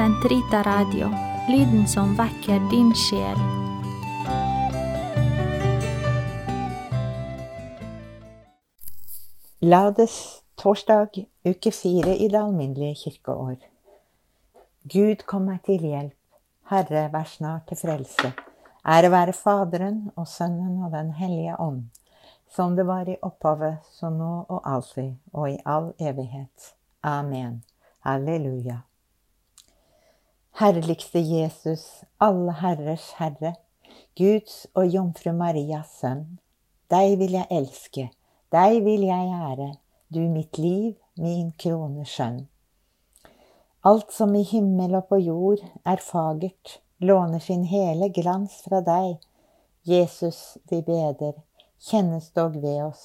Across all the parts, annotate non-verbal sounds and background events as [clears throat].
Sentrita Radio, lyden som vekker din sjel. Lades torsdag, uke fire i det alminnelige kirkeår. Gud kom meg til hjelp, Herre vær snart til frelse. Ære være Faderen og Sønnen og Den hellige ånd, som det var i opphavet, så nå og alltid og i all evighet. Amen. Halleluja. Herligste Jesus, alle herrers Herre, Guds og Jomfru Marias Sønn, deg vil jeg elske deg vil jeg ære, du mitt liv, min krone skjønn. Alt som i himmel og på jord er fagert, låner sin hele glans fra deg. Jesus, vi beder, kjennes dog ved oss,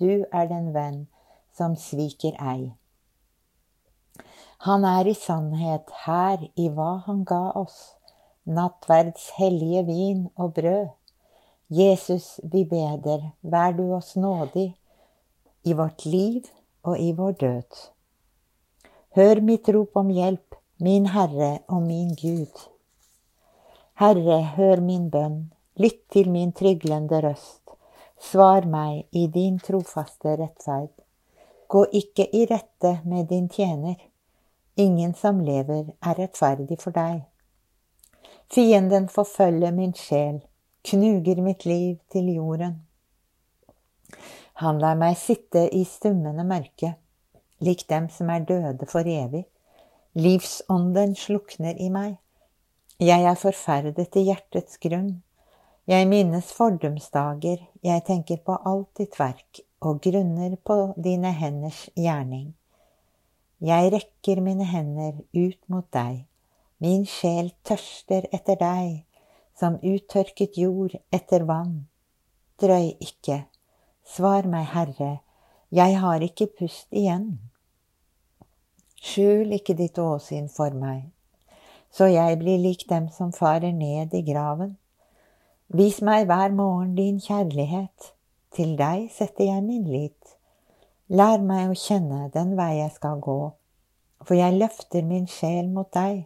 du er den venn som sviker ei. Han er i sannhet her i hva han ga oss, nattverds hellige vin og brød. Jesus, vi beder, vær du oss nådig, i vårt liv og i vår død. Hør mitt rop om hjelp, min Herre og min Gud. Herre, hør min bønn, lytt til min tryglende røst. Svar meg i din trofaste rettferd. Gå ikke i rette med din tjener. Ingen som lever, er rettferdig for deg. Fienden forfølger min sjel, knuger mitt liv til jorden. Han lar meg sitte i stummende mørke, lik dem som er døde for evig. Livsånden slukner i meg. Jeg er forferdet i hjertets grunn. Jeg minnes fordumsdager, jeg tenker på alt ditt verk og grunner på dine henders gjerning. Jeg rekker mine hender ut mot deg, min sjel tørster etter deg, som uttørket jord etter vann. Drøy ikke, Svar meg, Herre, jeg har ikke pust igjen. Skjul ikke ditt åsyn for meg, så jeg blir lik dem som farer ned i graven. Vis meg hver morgen din kjærlighet, til deg setter jeg min lit. Lær meg å kjenne den vei jeg skal gå, for jeg løfter min sjel mot deg.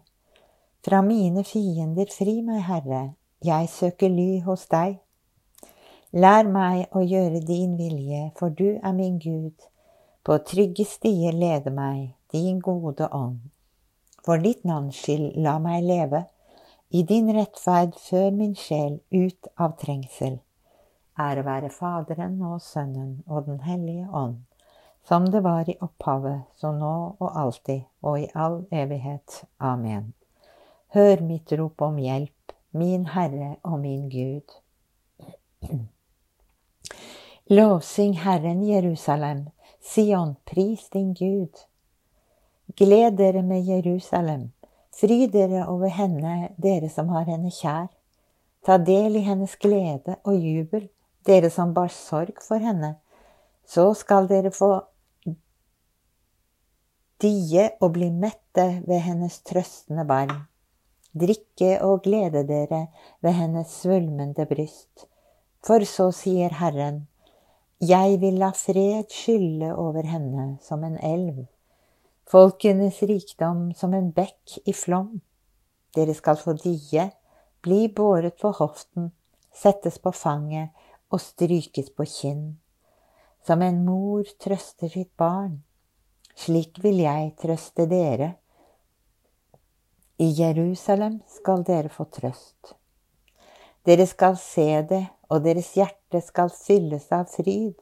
Fra mine fiender fri meg, Herre, jeg søker ly hos deg. Lær meg å gjøre din vilje, for du er min Gud. På trygge stier lede meg, din gode ånd. For ditt navns skyld la meg leve, i din rettferd før min sjel ut av trengsel. Ære være Faderen og Sønnen og Den hellige ånd, som det var i opphavet, så nå og alltid og i all evighet. Amen. Hør mitt rop om hjelp, min Herre og min Gud. [clears throat] Lovsyng Herren Jerusalem, Sion, pris din Gud. Gled dere med Jerusalem, fry dere over henne, dere som har henne kjær. Ta del i hennes glede og jubel, dere som bar sorg for henne. Så skal dere få die og bli mette ved hennes trøstende barn. Drikke og glede dere ved hennes svulmende bryst. For så sier Herren, jeg vil la fred skylle over henne som en elv, folkenes rikdom som en bekk i flom. Dere skal få die, bli båret på hoften, settes på fanget og strykes på kinn. Som en mor trøster sitt barn, slik vil jeg trøste dere. I Jerusalem skal dere få trøst. Dere skal se det og deres hjerte skal fylles av fryd.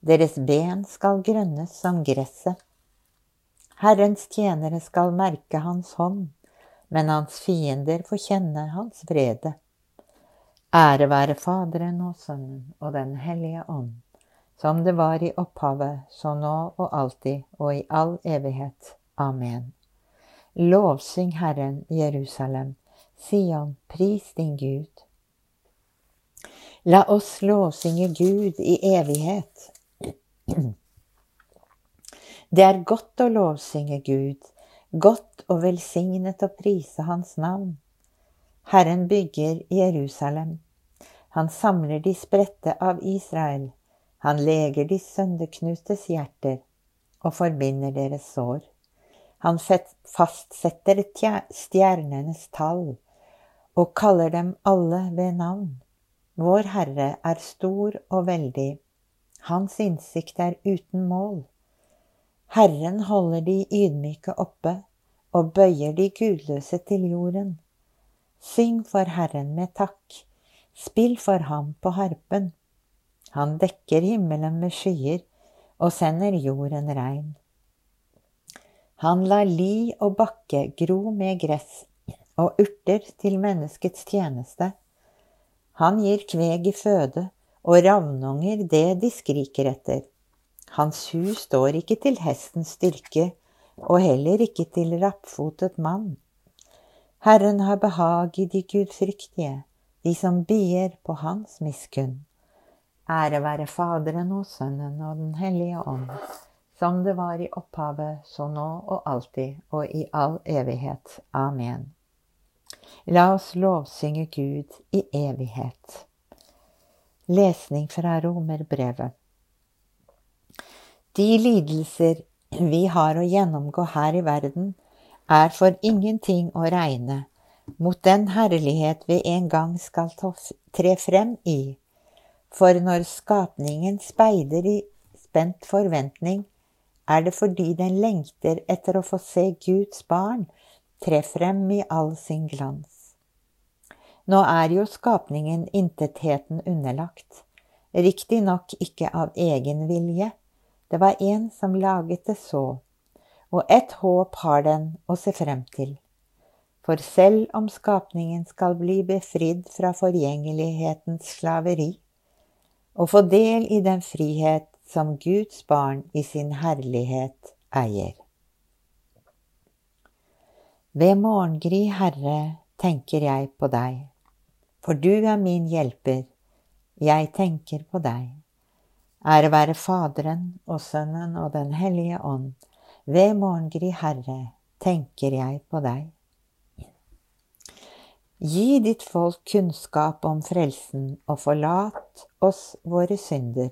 Deres ben skal grønnes som gresset. Herrens tjenere skal merke hans hånd, men hans fiender får kjenne hans vrede. Ære være Faderen og Sønnen og Den hellige ånd, som det var i opphavet, så nå og alltid og i all evighet. Amen. Lovsyng Herren Jerusalem, Sion, pris din Gud. La oss lovsynge Gud i evighet. Det er godt å lovsynge Gud, godt og velsignet å prise Hans navn. Herren bygger Jerusalem. Han samler de spredte av Israel. Han leger de sønderknustes hjerter og forbinder deres sår. Han fastsetter stjernenes tall og kaller dem alle ved navn. Vår Herre er stor og veldig. Hans innsikt er uten mål. Herren holder de ydmyke oppe og bøyer de gudløse til jorden. Syng for Herren med takk, spill for ham på harpen. Han dekker himmelen med skyer og sender jorden regn. Han lar li og bakke gro med gress og urter til menneskets tjeneste. Han gir kveg i føde og ravnunger det de skriker etter. Hans hus står ikke til hestens styrke og heller ikke til rappfotet mann. Herren har behag i de gudfryktige, de som bier på hans miskunn. Ære være Faderen og Sønnen og Den hellige ånd, som det var i opphavet, så nå og alltid og i all evighet. Amen. La oss lovsynge Gud i evighet. Lesning fra Romerbrevet. De lidelser vi har å gjennomgå her i verden, er for ingenting å regne mot den herlighet vi en gang skal tre frem i for når skapningen speider i spent forventning, er det fordi den lengter etter å få se Guds barn tre frem i all sin glans. Nå er jo skapningen intetheten underlagt, riktignok ikke av egen vilje, det var en som laget det så, og ett håp har den å se frem til. For selv om skapningen skal bli befridd fra forgjengelighetens slaveri, og få del i den frihet som Guds barn i sin herlighet eier. Ved morgengry, Herre, tenker jeg på deg, for du er min hjelper, jeg tenker på deg. Ære være Faderen og Sønnen og Den hellige ånd, ved morgengry, Herre, tenker jeg på deg. Gi ditt folk kunnskap om frelsen, og forlat oss våre synder.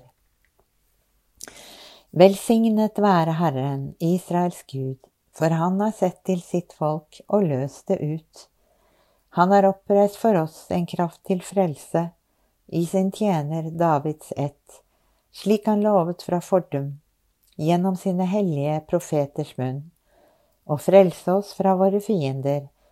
Velsignet være Herren, Israels Gud, for han har sett til sitt folk og løst det ut. Han har oppreist for oss en kraft til frelse i sin tjener Davids ett, slik han lovet fra fordum, gjennom sine hellige profeters munn, og frelse oss fra våre fiender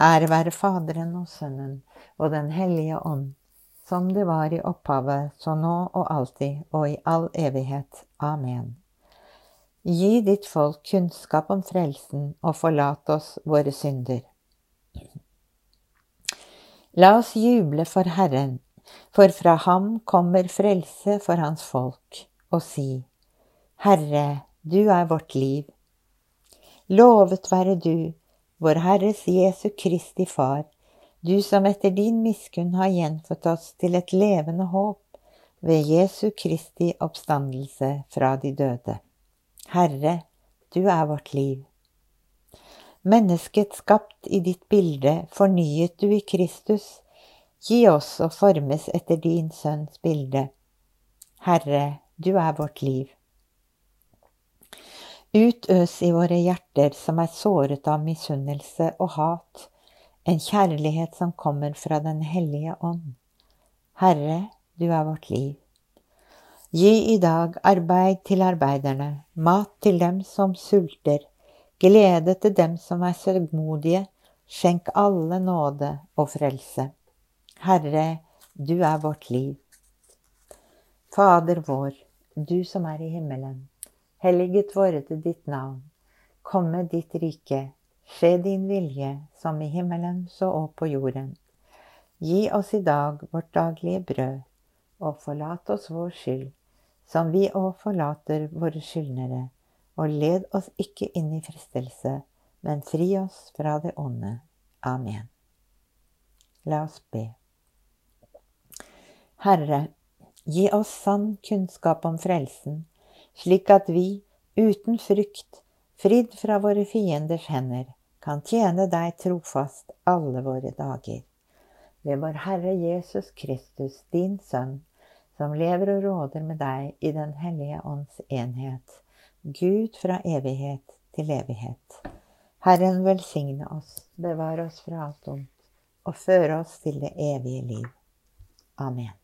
Ære være Faderen og Sønnen og Den hellige ånd, som det var i opphavet, så nå og alltid og i all evighet. Amen. Gi ditt folk kunnskap om frelsen, og forlat oss våre synder. La oss juble for Herren, for fra ham kommer frelse for hans folk, og si, Herre, du er vårt liv. Lovet være du, vår Herres Jesu Kristi Far, du som etter din miskunn har gjenfødt oss til et levende håp ved Jesu Kristi oppstandelse fra de døde. Herre, du er vårt liv. Mennesket skapt i ditt bilde, fornyet du i Kristus, gi oss å formes etter din Sønns bilde. Herre, du er vårt liv. Utøs i våre hjerter som er såret av misunnelse og hat, en kjærlighet som kommer fra Den hellige ånd. Herre, du er vårt liv. Gi i dag arbeid til arbeiderne, mat til dem som sulter, glede til dem som er sørgmodige, skjenk alle nåde og frelse. Herre, du er vårt liv. Fader vår, du som er i himmelen. Helliget vorde ditt navn. Komme ditt rike. Skje din vilje, som i himmelen så og på jorden. Gi oss i dag vårt daglige brød, og forlat oss vår skyld, som vi òg forlater våre skyldnere. Og led oss ikke inn i fristelse, men fri oss fra det onde. Amen. La oss be. Herre, gi oss sann kunnskap om frelsen, slik at vi, uten frykt, fridd fra våre fienders hender, kan tjene deg trofast alle våre dager. Ved vår Herre Jesus Kristus, din Sønn, som lever og råder med deg i Den hellige ånds enhet, Gud fra evighet til evighet. Herren velsigne oss, bevare oss fra alt ondt, og føre oss til det evige liv. Amen.